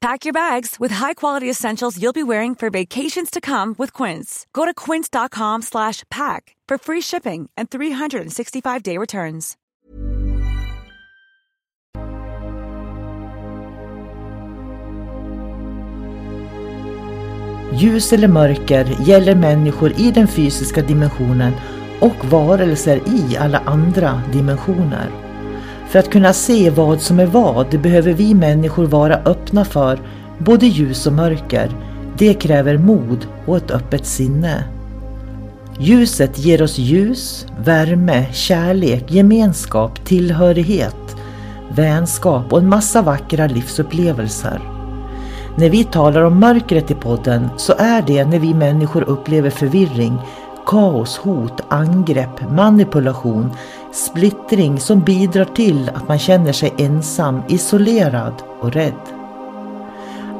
Pack your bags with high-quality essentials you'll be wearing for vacations to come with Quince. Go to quince.com slash pack for free shipping and 365-day returns. Ljus eller mörker gäller människor i den fysiska dimensionen och varelser i alla andra dimensioner. För att kunna se vad som är vad behöver vi människor vara öppna för både ljus och mörker. Det kräver mod och ett öppet sinne. Ljuset ger oss ljus, värme, kärlek, gemenskap, tillhörighet, vänskap och en massa vackra livsupplevelser. När vi talar om mörkret i podden så är det när vi människor upplever förvirring, kaos, hot, angrepp, manipulation, splittring som bidrar till att man känner sig ensam, isolerad och rädd.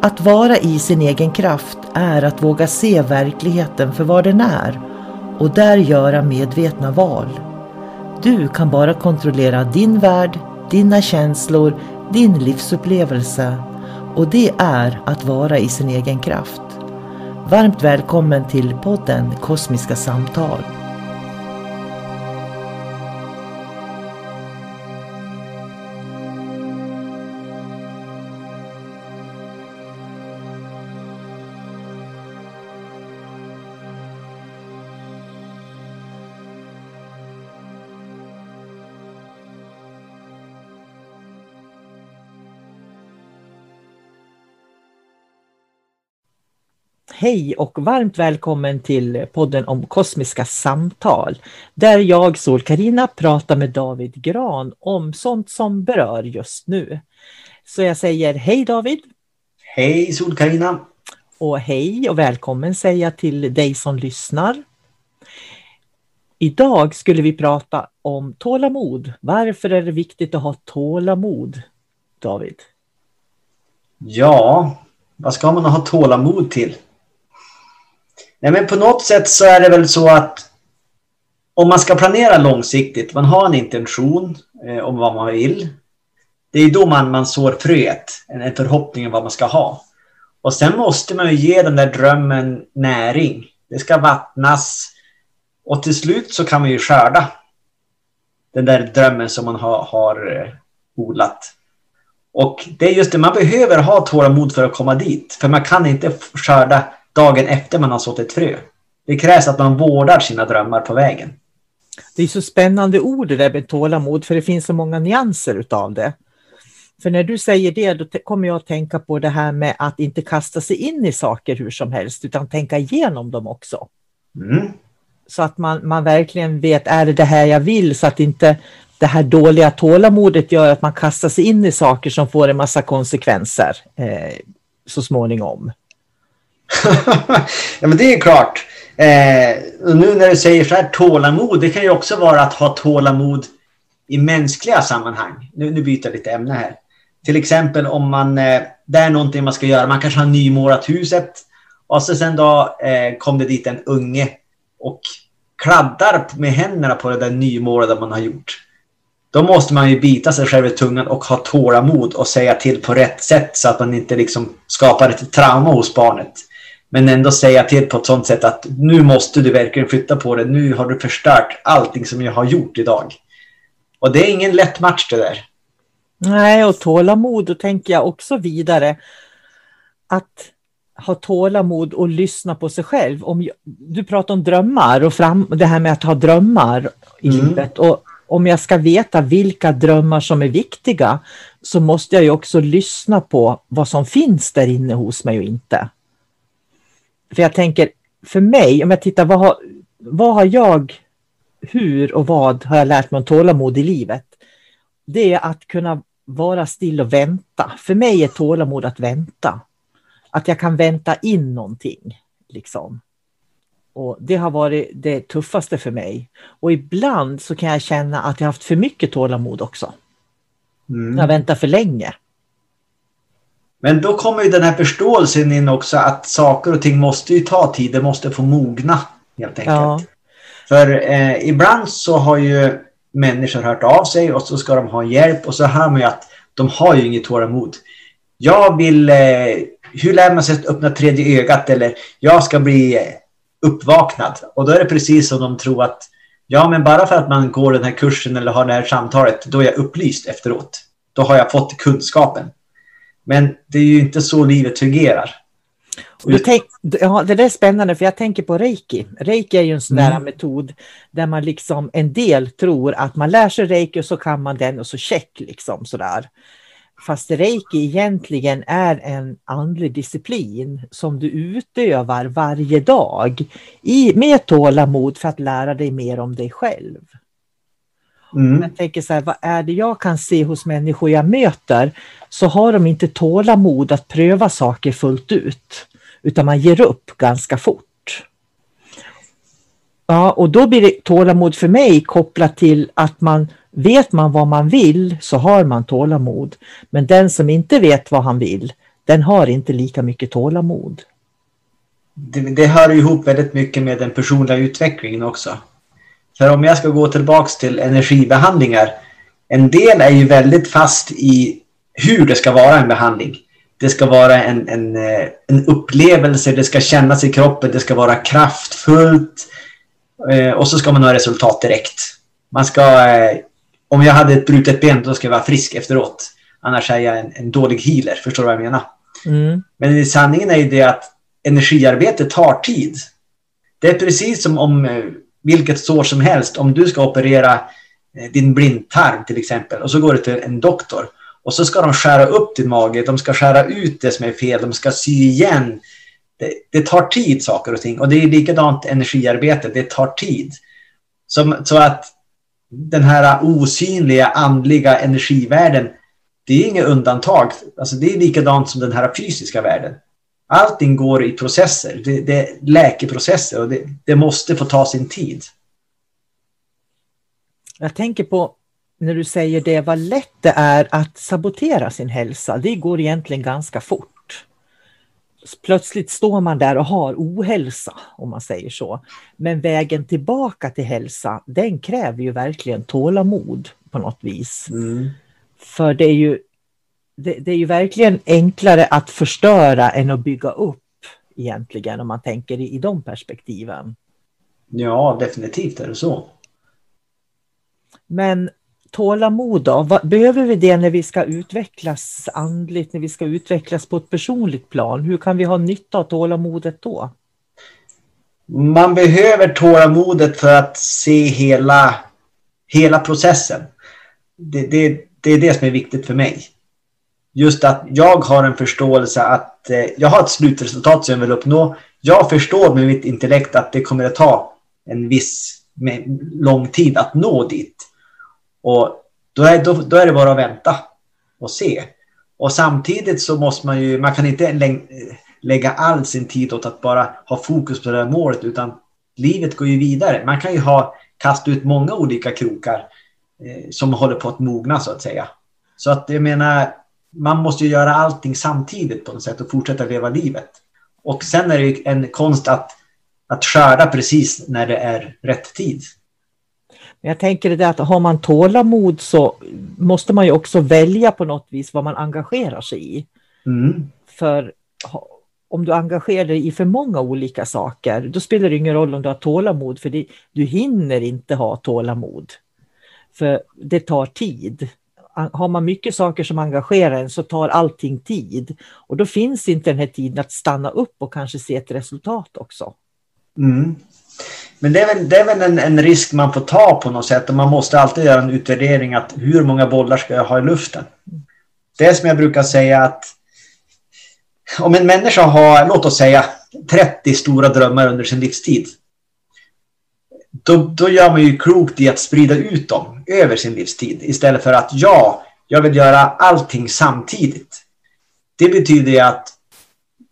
Att vara i sin egen kraft är att våga se verkligheten för vad den är och där göra medvetna val. Du kan bara kontrollera din värld, dina känslor, din livsupplevelse och det är att vara i sin egen kraft. Varmt välkommen till podden Kosmiska samtal. Hej och varmt välkommen till podden om kosmiska samtal. Där jag, sol karina pratar med David Gran om sånt som berör just nu. Så jag säger hej David! Hej sol karina Och hej och välkommen säger jag till dig som lyssnar. Idag skulle vi prata om tålamod. Varför är det viktigt att ha tålamod, David? Ja, vad ska man ha tålamod till? Nej, men på något sätt så är det väl så att om man ska planera långsiktigt, man har en intention eh, om vad man vill. Det är då man, man sår fröet, en, en förhoppning om vad man ska ha. Och sen måste man ju ge den där drömmen näring. Det ska vattnas. Och till slut så kan man ju skörda den där drömmen som man har, har eh, odlat. Och det är just det, man behöver ha tålamod för att komma dit. För man kan inte skörda dagen efter man har sått ett frö. Det krävs att man vårdar sina drömmar på vägen. Det är så spännande ord det där med tålamod, för det finns så många nyanser utav det. För när du säger det, då kommer jag att tänka på det här med att inte kasta sig in i saker hur som helst, utan tänka igenom dem också. Mm. Så att man, man verkligen vet, är det det här jag vill? Så att inte det här dåliga tålamodet gör att man kastar sig in i saker som får en massa konsekvenser eh, så småningom ja, men det är klart. Eh, och nu när du säger så här tålamod, det kan ju också vara att ha tålamod i mänskliga sammanhang. Nu, nu byter jag lite ämne här. Till exempel om man, eh, det är någonting man ska göra, man kanske har nymålat huset och så sen då eh, kom det dit en unge och kladdar med händerna på det där nymålade man har gjort. Då måste man ju bita sig själv i tungan och ha tålamod och säga till på rätt sätt så att man inte liksom skapar ett trauma hos barnet. Men ändå säga till på ett sånt sätt att nu måste du verkligen flytta på det. Nu har du förstört allting som jag har gjort idag. Och det är ingen lätt match det där. Nej, och tålamod, då tänker jag också vidare att ha tålamod och lyssna på sig själv. Om, du pratar om drömmar och fram, det här med att ha drömmar i Mm. livet. Och om jag ska veta vilka drömmar som är viktiga så måste jag ju också lyssna på vad som finns där inne hos mig och inte. För jag tänker, för mig, om jag tittar, vad har, vad har jag, hur och vad har jag lärt mig om tålamod i livet? Det är att kunna vara still och vänta. För mig är tålamod att vänta. Att jag kan vänta in någonting. Liksom. Och Det har varit det tuffaste för mig. Och ibland så kan jag känna att jag haft för mycket tålamod också. Mm. Jag väntar för länge. Men då kommer ju den här förståelsen in också att saker och ting måste ju ta tid. Det måste få mogna helt enkelt. Ja. För eh, ibland så har ju människor hört av sig och så ska de ha hjälp och så hör man ju att de har ju inget tålamod. Jag vill, eh, hur lär man sig att öppna tredje ögat eller jag ska bli eh, uppvaknad. Och då är det precis som de tror att ja men bara för att man går den här kursen eller har det här samtalet då är jag upplyst efteråt. Då har jag fått kunskapen. Men det är ju inte så livet fungerar. Tänk, ja, det där är spännande för jag tänker på reiki. Reiki är ju en sån där Mm. metod där man liksom en del tror att man lär sig reiki och så kan man den och så check liksom sådär. Fast reiki egentligen är en andlig disciplin som du utövar varje dag i, med tålamod för att lära dig mer om dig själv. Mm. Jag tänker så här, vad är det jag kan se hos människor jag möter så har de inte tålamod att pröva saker fullt ut. Utan man ger upp ganska fort. Ja, och då blir det tålamod för mig kopplat till att man vet man vad man vill så har man tålamod. Men den som inte vet vad han vill, den har inte lika mycket tålamod. det, det hör ihop väldigt mycket med den personliga utvecklingen också. För om jag ska gå tillbaks till energibehandlingar. En del är ju väldigt fast i hur det ska vara en behandling. Det ska vara en, en, eh, en upplevelse, det ska kännas i kroppen, det ska vara kraftfullt. eh, Och så ska man ha resultat direkt. Man ska, eh, om jag hade ett brutet ben då ska jag vara frisk efteråt. Annars är jag en, en dålig healer, förstår du vad jag menar? Mm. Men sanningen är ju det att energiarbete tar tid. Det är precis som om vilket sår som helst. Om du ska operera eh, din blindtarm till exempel och så går du till en doktor och så ska de skära upp din mage. De ska skära ut det som är fel. De ska sy igen. Det, det tar tid saker och ting och det är likadant energiarbete. Det tar tid. Som, så att den här osynliga andliga energivärlden det är inget undantag. Alltså det är likadant som den här fysiska världen. Allting går i processer. Det, det är läkeprocesser och det, det måste få ta sin tid. Jag tänker på när du säger det, vad lätt det är att sabotera sin hälsa. Det går egentligen ganska fort. Plötsligt står man där och har ohälsa, om man säger så. Men vägen tillbaka till hälsa, den kräver ju verkligen tålamod på något vis. För det är ju, det, det är ju verkligen enklare att förstöra än att bygga upp egentligen, om man tänker i, i de perspektiven. Ja, definitivt är det så. Men tålamod då? Vad, behöver vi det när vi ska utvecklas andligt, när vi ska utvecklas på ett personligt plan? Hur kan vi ha nytta av tålamodet då? Man behöver tålamodet för att se hela, hela processen. Det, det, det är det som är viktigt för mig. Just att jag har en förståelse att eh, jag har ett slutresultat som jag vill uppnå. Jag förstår med mitt intellekt att det kommer att ta en viss med, lång tid att nå dit. Och då är, då, då är det bara att vänta och se. Och samtidigt så måste man ju, man kan inte lä, lägga all sin tid åt att bara ha fokus på det här målet utan livet går ju vidare. Man kan ju ha kastat ut många olika krokar eh, som håller på att mogna så att säga. Så att jag menar, man måste ju göra allting samtidigt på något sätt och fortsätta leva livet. Och sen är det en konst att, att skörda precis när det är rätt tid. Jag tänker det att har man tålamod så måste man ju också välja på något vis vad man engagerar sig i. Mm. För om du engagerar dig i för många olika saker, då spelar det ingen roll om du har tålamod, för det, du hinner inte ha tålamod. För det tar tid. Har man mycket saker som engagerar en så tar allting tid. Och då finns inte den här tiden att stanna upp och kanske se ett resultat också. Mm. Men det är väl, det är väl en, en, risk man får ta på något sätt och man måste alltid göra en utvärdering att hur många bollar ska jag ha i luften? Det är som jag brukar säga att om en människa har, låt oss säga 30 stora drömmar under sin livstid. Då, då gör man ju klokt i att sprida ut dem över sin livstid istället för att ja, jag vill göra allting samtidigt. Det betyder ju att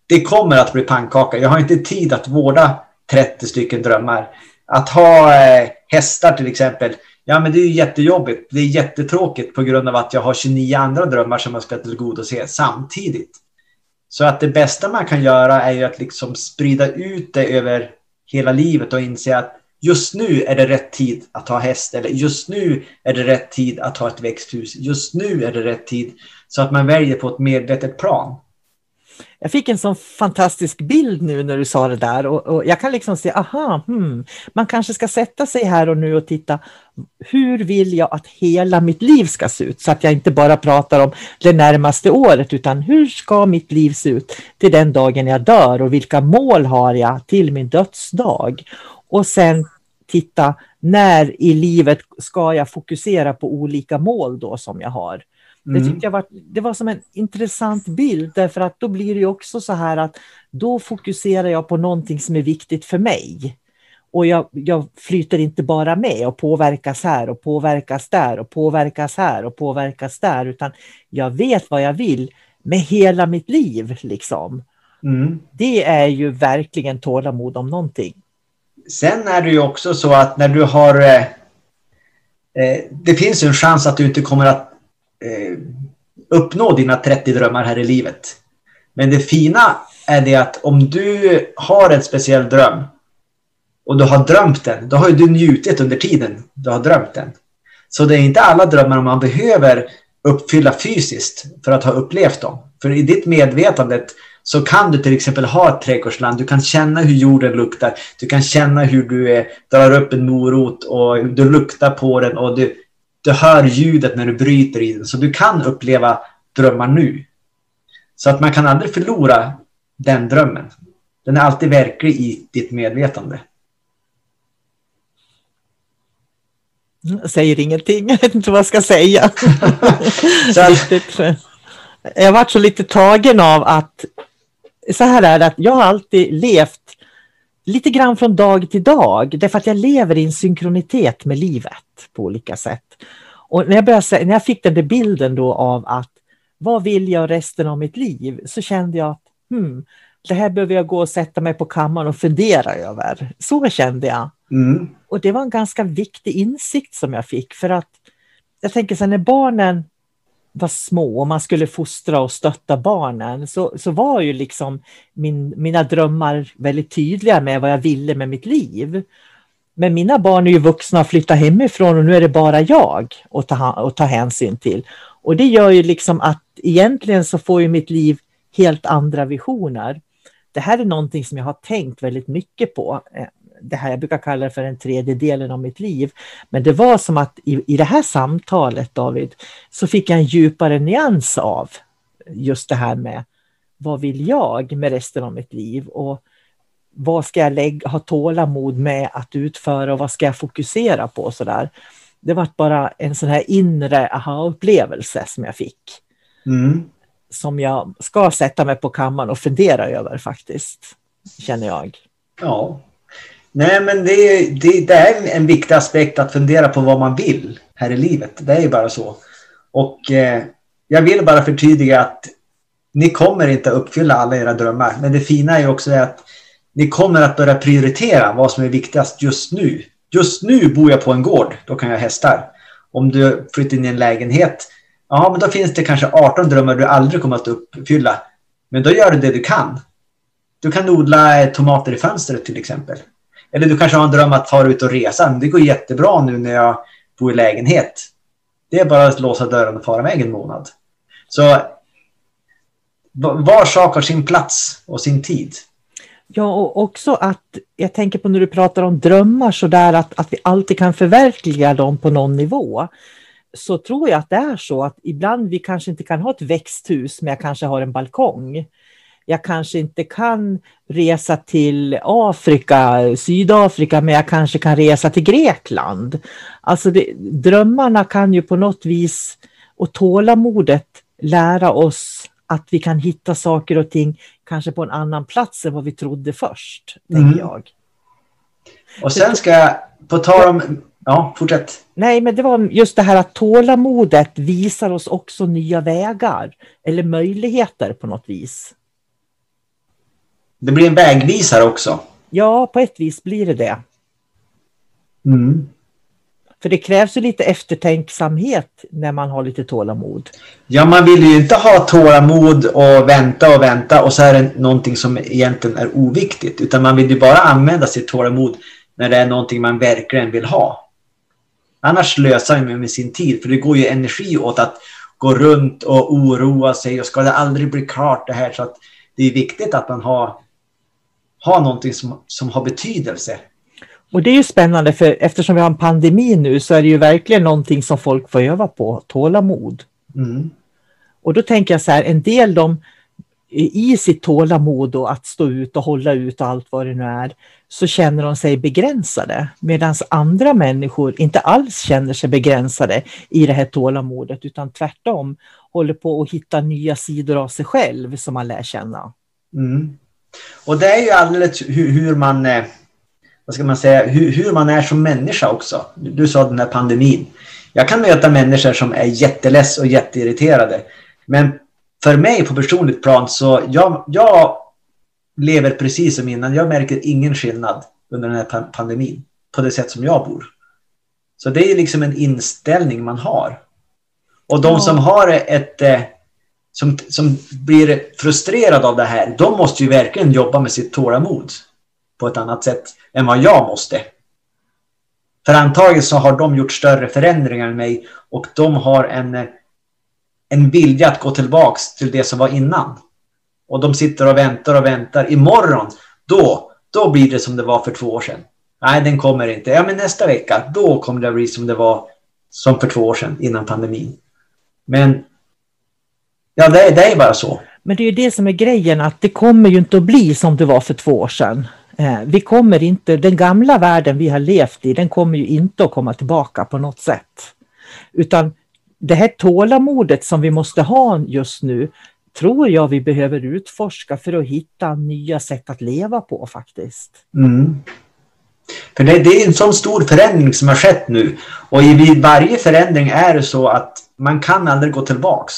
det kommer att bli pannkaka. Jag har inte tid att vårda 30 stycken drömmar. Att ha eh, hästar till exempel. Ja, men det är jättejobbigt. Det är jättetråkigt på grund av att jag har 29 andra drömmar som jag ska tillgodose samtidigt. Så att det bästa man kan göra är ju att liksom sprida ut det över hela livet och inse att just nu är det rätt tid att ha häst eller just nu är det rätt tid att ha ett växthus. Just nu är det rätt tid så att man väljer på ett medvetet plan. Jag fick en sån fantastisk bild nu när du sa det där och, och jag kan liksom se, aha, hmm, man kanske ska sätta sig här och nu och titta, hur vill jag att hela mitt liv ska se ut? Så att jag inte bara pratar om det närmaste året, utan hur ska mitt liv se ut till den dagen jag dör och vilka mål har jag till min dödsdag? Och sen titta, när i livet ska jag fokusera på olika mål då som jag har? Det tyckte jag var, det var som en intressant bild därför att då blir det också så här att då fokuserar jag på någonting som är viktigt för mig. Och jag, jag flyter inte bara med och påverkas här och påverkas där och påverkas här och påverkas där utan jag vet vad jag vill med hela mitt liv. Liksom. Mm. Det är ju verkligen tålamod om någonting. Sen är det ju också så att när du har... Eh, eh det finns en chans att du inte kommer att eh, uppnå dina 30 drömmar här i livet. Men det fina är det att om du har en speciell dröm och du har drömt den, då har du njutit under tiden du har drömt den. Så det är inte alla drömmar man behöver uppfylla fysiskt för att ha upplevt dem. För i ditt medvetande så kan du till exempel ha ett trädgårdsland. Du kan känna hur jorden luktar. Du kan känna hur du eh, drar upp en morot och du luktar på den och du du hör ljudet när du bryter i den. Så du kan uppleva drömmar nu. Så att man kan aldrig förlora den drömmen. Den är alltid verklig i ditt medvetande. Jag säger ingenting, jag vet inte vad jag ska säga. jag har varit så lite tagen av att så här är det att jag har alltid levt lite grann från dag till dag, därför att jag lever i en synkronitet med livet på olika sätt. Och när jag, började, när jag fick den där bilden då av att vad vill jag resten av mitt liv, så kände jag att hmm, det här behöver jag gå och sätta mig på kammaren och fundera över. Så kände jag. Mm. Och det var en ganska viktig insikt som jag fick, för att jag tänker så här, när barnen var små och man skulle fostra och stötta barnen så, så var ju liksom min, mina drömmar väldigt tydliga med vad jag ville med mitt liv. Men mina barn är ju vuxna och flyttar hemifrån och nu är det bara jag att ta, att ta hänsyn till. Och det gör ju liksom att egentligen så får ju mitt liv helt andra visioner. Det här är någonting som jag har tänkt väldigt mycket på. Eh, det här jag brukar kalla det för den tredje delen av mitt liv. Men det var som att i, i det här samtalet David så fick jag en djupare nyans av just det här med vad vill jag med resten av mitt liv och vad ska jag lägga, ha tålamod med att utföra och vad ska jag fokusera på så där. Det var bara en sån här inre aha-upplevelse som jag fick. Mm. Som jag ska sätta mig på kammaren och fundera över faktiskt, känner jag. Ja, Nej, men det, det, det, är en viktig aspekt att fundera på vad man vill här i livet. Det är ju bara så. Och eh, jag vill bara förtydliga att ni kommer inte uppfylla alla era drömmar. Men det fina är ju också att ni kommer att börja prioritera vad som är viktigast just nu. Just nu bor jag på en gård, då kan jag hästar. Om du flyttar in i en lägenhet, ja men då finns det kanske 18 drömmar du aldrig kommer att uppfylla. Men då gör du det du kan. Du kan odla eh, tomater i fönstret till exempel. Eller du kanske har en dröm att fara ut och resa. det går jättebra nu när jag bor i lägenhet. Det är bara att låsa dörren och fara iväg en månad. Så var sak har sin plats och sin tid. Ja, och också att jag tänker på när du pratar om drömmar så där att, att vi alltid kan förverkliga dem på någon nivå. Så tror jag att det är så att ibland vi kanske inte kan ha ett växthus men jag kanske har en balkong jag kanske inte kan resa till Afrika, Sydafrika, men jag kanske kan resa till Grekland. Alltså det, drömmarna kan ju på något vis och tålamodet lära oss att vi kan hitta saker och ting kanske på en annan plats än vad vi trodde först, mm. jag. Och sen ska jag, på tal om... Ja, fortsätt. Nej, men det var just det här att tålamodet visar oss också nya vägar eller möjligheter på något vis. Det blir en vägvisare också. Ja, på ett vis blir det det. Mm. För det krävs ju lite eftertänksamhet när man har lite tålamod. Ja, man vill ju inte ha tålamod och vänta och vänta och så är det någonting som egentligen är oviktigt. Utan man vill ju bara använda sitt tålamod när det är någonting man verkligen vill ha. Annars slösar man med sin tid, för det går ju energi åt att gå runt och oroa sig och ska det aldrig bli klart det här. Så att det är viktigt att man har, har någonting som, som har betydelse. Och det är ju spännande för eftersom vi har en pandemi nu så är det ju verkligen någonting som folk får öva på, tålamod. Mm. Och då tänker jag så här, en del de i sitt tålamod och att stå ut och hålla ut och allt vad det nu är, så känner de sig begränsade. Medan andra människor inte alls känner sig begränsade i det här tålamodet, utan tvärtom håller på att hitta nya sidor av sig själv som man lär känna. Mm. Och det är ju alldeles hur, hur man eh, vad ska man säga, hur, hur, man är som människa också. Du sa den här pandemin. Jag kan möta människor som är jätteless och jätteirriterade. Men för mig på personligt plan så jag, jag lever precis som innan. Jag märker ingen skillnad under den här pandemin på det sätt som jag bor. Så det är liksom en inställning man har. Och de som har ett eh, som, som blir frustrerade av det här, de måste ju verkligen jobba med sitt tålamod på ett annat sätt än vad jag måste. För antagligen så har de gjort större förändringar än mig och de har en, en vilja att gå tillbaks till det som var innan. Och de sitter och väntar och väntar. Imorgon, då, då blir det som det var för två år sedan. Nej, den kommer inte. Ja, men nästa vecka, då kommer det bli som det var som för två år sedan innan pandemin. Men ja, det, det är bara så. Men det är ju det som är grejen, att det kommer ju inte att bli som det var för två år sedan. Eh, vi kommer inte, den gamla världen vi har levt i, den kommer ju inte att komma tillbaka på något sätt. Utan det här tålamodet som vi måste ha just nu, tror jag vi behöver utforska för att hitta nya sätt att leva på faktiskt. Mm. För det, det, är en sån stor förändring som har skett nu. Och vid varje förändring är det så att man kan aldrig gå tillbaks.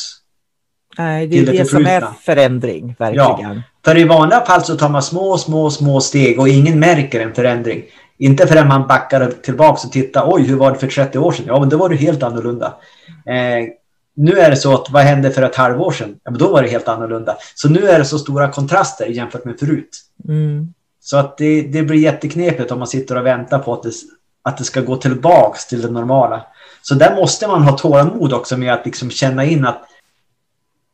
Nej, det är det, det som är förändring, verkligen. Ja. För i vanliga fall så tar man små, små, små steg och ingen märker en förändring. Inte förrän man backar tillbaka och tittar, oj, hur var det för 30 år sedan? Ja, men då var det helt annorlunda. Eh, nu är det så att vad hände för ett halvår sedan? Ja, men då var det helt annorlunda. Så nu är det så stora kontraster jämfört med förut. Mm. Så att det, det blir jätteknepigt om man sitter och väntar på att det, att det ska gå tillbaks till det normala. Så där måste man ha tålamod också med att liksom känna in att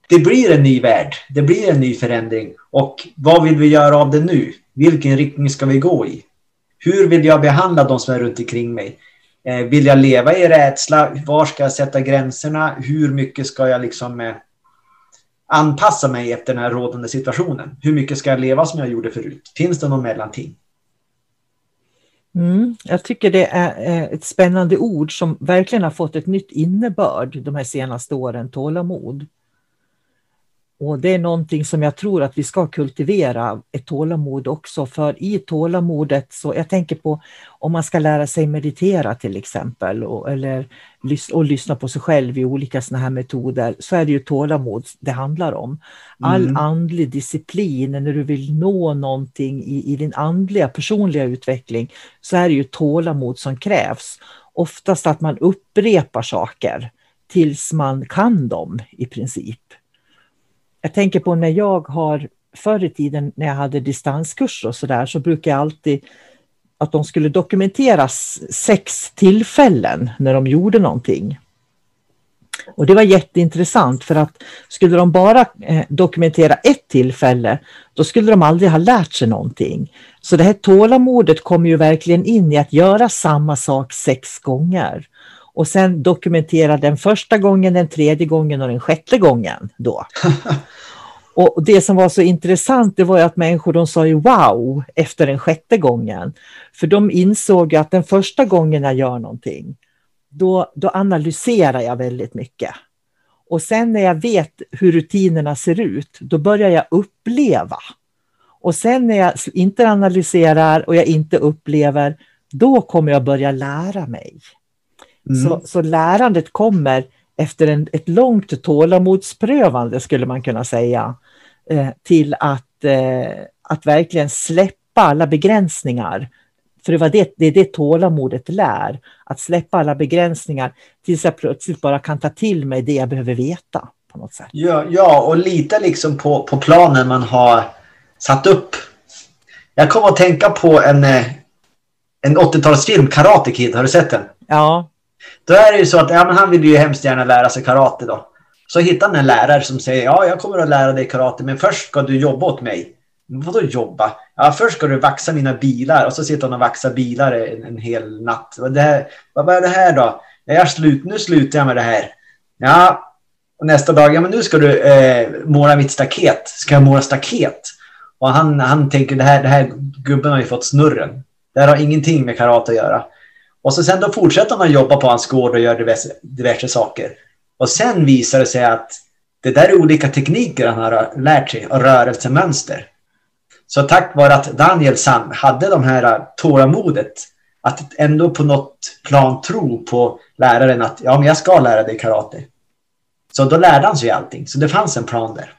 det blir en ny värld, det blir en ny förändring. Och vad vill vi göra av det nu? Vilken riktning ska vi gå i? Hur vill jag behandla de som är runt omkring mig? Eh, vill jag leva i rädsla? Var ska jag sätta gränserna? Hur mycket ska jag liksom eh, anpassa mig efter den här rådande situationen? Hur mycket ska jag leva som jag gjorde förut? Finns det någon mellanting? Mm, jag tycker det är eh, ett spännande ord som verkligen har fått ett nytt innebörd de här senaste åren, tålamod. Och det är någonting som jag tror att vi ska kultivera, ett tålamod också, för i tålamodet så, jag tänker på om man ska lära sig meditera till exempel, och, eller och lyssna på sig själv i olika sådana här metoder, så är det ju tålamod det handlar om. All mm. andlig disciplin, när du vill nå någonting i, i din andliga personliga utveckling, så är det ju tålamod som krävs. Oftast att man upprepar saker tills man kan dem i princip. Jag tänker på när jag har förr i tiden när jag hade distanskurser och sådär så brukar jag alltid att de skulle dokumenteras sex tillfällen när de gjorde någonting. Och det var jätteintressant för att skulle de bara eh, dokumentera ett tillfälle, då skulle de aldrig ha lärt sig någonting. Så det här tålamodet kommer ju verkligen in i att göra samma sak sex gånger. Och sen dokumentera den första gången, den tredje gången och den sjätte gången då. Och det som var så intressant det var att människor de sa ju wow efter den sjätte gången. För de insåg att den första gången jag gör någonting, då, då analyserar jag väldigt mycket. Och sen när jag vet hur rutinerna ser ut, då börjar jag uppleva. Och sen när jag inte analyserar och jag inte upplever, då kommer jag börja lära mig. Mm. Så, så lärandet kommer efter en, ett långt tålamodsprövande, skulle man kunna säga, eh, till att, eh, att verkligen släppa alla begränsningar. För det, var det, det är det tålamodet lär, att släppa alla begränsningar tills jag plötsligt bara kan ta till mig det jag behöver veta. på något sätt. Ja, ja och lita liksom på, på planen man har satt upp. Jag kommer att tänka på en, eh, en 80-talsfilm, Karate Kid. Har du sett den? Ja. Då är det ju så att ja, men han vill ju hemskt gärna lära sig karate då. Så hittar han en lärare som säger ja, jag kommer att lära dig karate, men först ska du jobba åt mig. Vadå jobba? Ja, först ska du vaxa mina bilar och så sitter han och vaxar bilar en, en hel natt. Det här, vad är det här då? Jag slut, nu slutar jag med det här. Ja, och nästa dag, ja men nu ska du eh, måla mitt staket. Ska jag måla staket? Och han, han tänker, det här, det här gubben har ju fått snurren. Det här har ingenting med karate att göra. Och så sen då fortsätter man jobba på hans gård och gör diverse, diverse saker. Och sen visar det sig att det där är olika tekniker han har lärt sig och rörelsemönster. Så tack vare att Daniel Sam hade de här tålamodet att ändå på något plan tro på läraren att ja, men jag ska lära dig karate. Så då lärde han sig allting. Så det fanns en plan där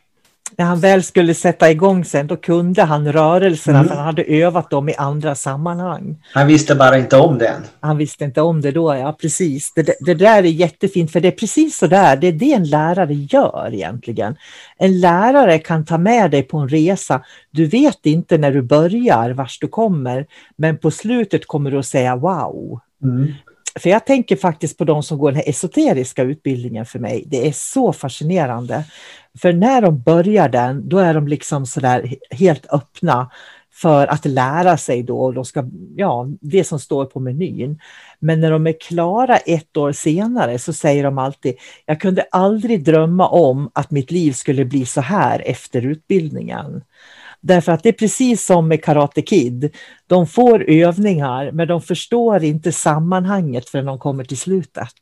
när han väl skulle sätta igång sen, då kunde han rörelserna mm. för han hade övat dem i andra sammanhang. Han visste bara inte om det än. Han visste inte om det då, ja precis. Det, det där är jättefint, för det är precis så där, det är det en lärare gör egentligen. En lärare kan ta med dig på en resa. Du vet inte när du börjar vars du kommer, men på slutet kommer du att säga wow. Mm. För jag tänker faktiskt på de som går den här esoteriska utbildningen för mig. Det är så fascinerande. För när de börjar den, då är de liksom sådär helt öppna för att lära sig då, de ska, ja, det som står på menyn. Men när de är klara ett år senare så säger de alltid, jag kunde aldrig drömma om att mitt liv skulle bli så här efter utbildningen. Därför att det är precis som med Karate Kid. De får övningar men de förstår inte sammanhanget förrän de kommer till slutet.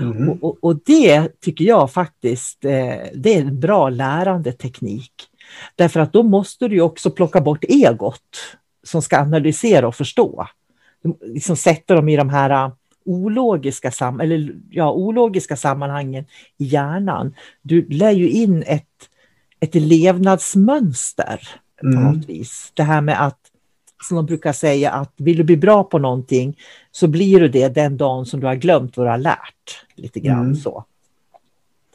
Mm. Och, och, och, det tycker jag faktiskt eh, det är en bra lärandeteknik. Därför att då måste du också plocka bort egot som ska analysera och förstå. Liksom sätta dem i de här eh, ologiska, sam eller, ja, ologiska sammanhangen i hjärnan. Du lär ju in ett ett levnadsmönster på mm. något vis. Det här med att, som de brukar säga, att vill du bli bra på någonting så blir du det den dagen som du har glömt vad du har lärt. Lite grann mm. så.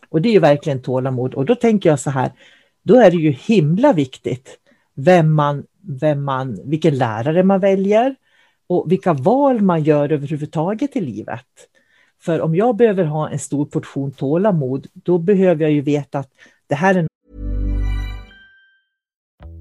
Och det är ju verkligen tålamod. Och då tänker jag så här, då är det ju himla viktigt vem man, vem man, vilken lärare man väljer och vilka val man gör överhuvudtaget i livet. För om jag behöver ha en stor portion tålamod, då behöver jag ju veta att det här är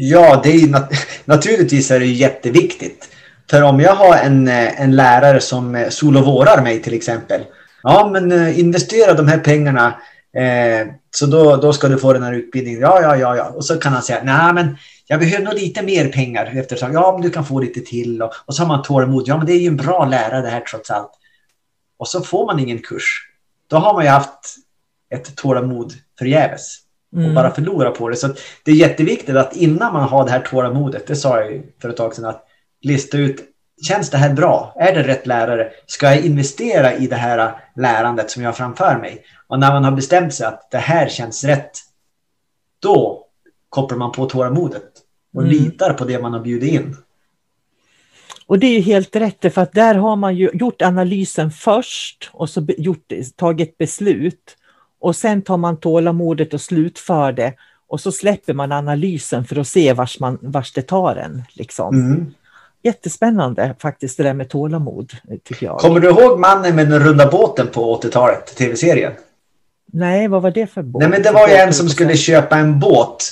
Ja, det är nat naturligtvis är det jätteviktigt. För om jag har en, eh, en lärare som eh, solovårar mig till exempel. Ja, men eh, investera de här pengarna eh, så då, då ska du få den här utbildningen. Ja, ja, ja, ja. Och så kan han säga, nej men jag behöver nog lite mer pengar. Eftersom, ja, men du kan få lite till. Och, och så har man tålamod. Ja, men det är ju en bra lärare det här trots allt. Och så får man ingen kurs. Då har man ju haft ett tålamod förgäves. Och Mm. bara förlora på det. Så det är jätteviktigt att innan man har det här tålamodet, det sa jag för ett tag sedan, att lista ut, känns det här bra? Är det rätt lärare? Ska jag investera i det här lärandet som jag har framför mig? Och när man har bestämt sig att det här känns rätt, då kopplar man på tålamodet och Mm. litar på det man har bjudit in. Och det är ju helt rätt, för att där har man ju gjort analysen först och så gjort, tagit beslut. Och sen tar man tålamodet och slutför det. Och så släpper man analysen för att se vars, man, vars det tar en. Liksom. Mm. Jättespännande faktiskt det där med tålamod, tycker jag. Kommer du ihåg mannen med den runda båten på 80-talet, tv-serien? Nej, vad var det för båt? Nej, men det var ju en som skulle köpa en båt.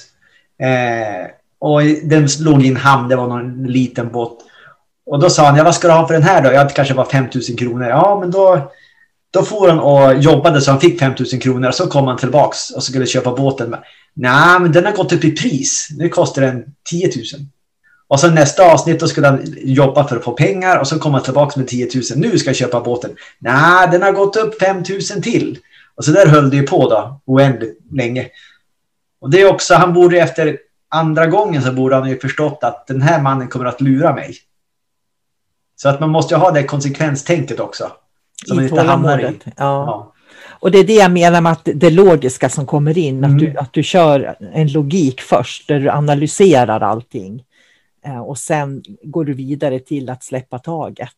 Eh, och den låg i en hamn, det var någon liten båt. Och då sa han, ja, vad ska du ha för den här då? Ja, det kanske var 5000 kronor. Ja, men då, då får han och jobbade så han fick 5000 kronor. Och så kom han tillbaks och skulle köpa båten. Nej, men den har gått upp i pris. Nu kostar den 10 000. Och så nästa avsnitt då skulle han jobba för att få pengar och så kom han tillbaks med 10 000. Nu ska jag köpa båten. Nej, den har gått upp 5 000 till. Och så där höll det ju på då, oändligt länge. Och det är också, han borde efter andra gången så borde han ju förstått att den här mannen kommer att lura mig. Så att man måste ju ha det konsekvenstänket också. Man I tålamodet. Ja. Ja. Och det är det jag menar med att det logiska som kommer in, att, Mm. du, att du kör en logik först där du analyserar allting. Eh, Och sen går du vidare till att släppa taget.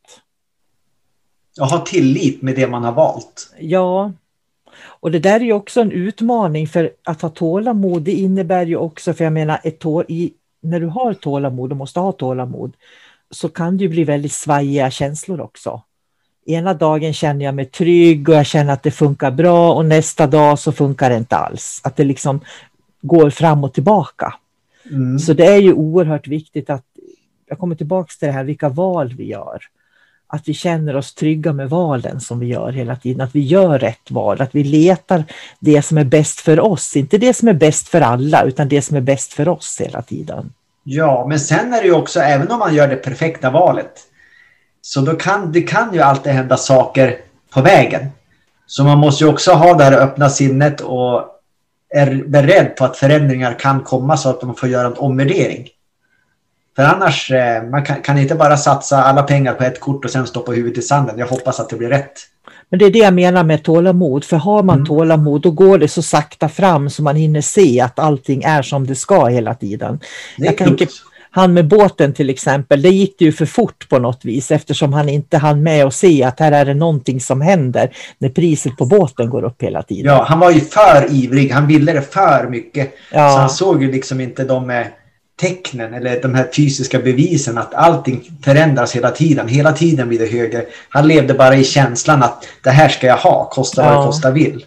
Och ha tillit med det man har valt. Ja, och det där är ju också en utmaning för att ha tålamod. Det innebär ju också, för jag menar, ett tål, i, när du har tålamod och måste ha tålamod så kan det ju bli väldigt svajiga känslor också. Ena dagen känner jag mig trygg och jag känner att det funkar bra och nästa dag så funkar det inte alls. Att det liksom går fram och tillbaka. Mm. Så det är ju oerhört viktigt att, jag kommer tillbaka till det här, vilka val vi gör. Att vi känner oss trygga med valen som vi gör hela tiden, att vi gör rätt val, att vi letar det som är bäst för oss, inte det som är bäst för alla, utan det som är bäst för oss hela tiden. Ja, men sen är det ju också, även om man gör det perfekta valet, så då kan det kan ju alltid hända saker på vägen. Så man måste ju också ha det här öppna sinnet och är beredd på att förändringar kan komma så att man får göra en omvärdering. För annars, eh, man kan, kan inte bara satsa alla pengar på ett kort och sen stoppa huvudet i sanden. Jag hoppas att det blir rätt. Men det är det jag menar med tålamod, för har man Mm. tålamod då går det så sakta fram så man hinner se att allting är som det ska hela tiden. Det Jag tänker-. Han med båten till exempel, det gick det ju för fort på något vis eftersom han inte hann med att se att här är det någonting som händer när priset på båten går upp hela tiden. Ja, han var ju för ivrig. Han ville det för mycket. Ja. Så han såg ju liksom inte de tecknen eller de här fysiska bevisen att allting förändras hela tiden. Hela tiden blir det högre. Han levde bara i känslan att det här ska jag ha, kosta vad Ja. det kosta vill.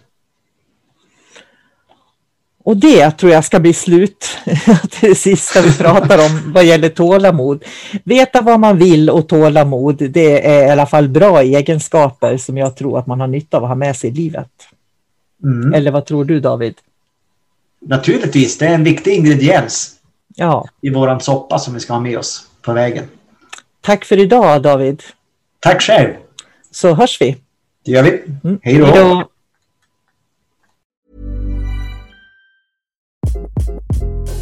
Och det tror jag ska bli slut till det sista vi pratar om vad gäller tålamod. Veta vad man vill och tålamod, det är i alla fall bra egenskaper som jag tror att man har nytta av att ha med sig i livet. Mm. Eller vad tror du David? Naturligtvis, det är en viktig ingrediens Ja, i våran soppa som vi ska ha med oss på vägen. tack för idag David. Tack själv. Så hörs vi. Det gör vi. Mm. Hej då.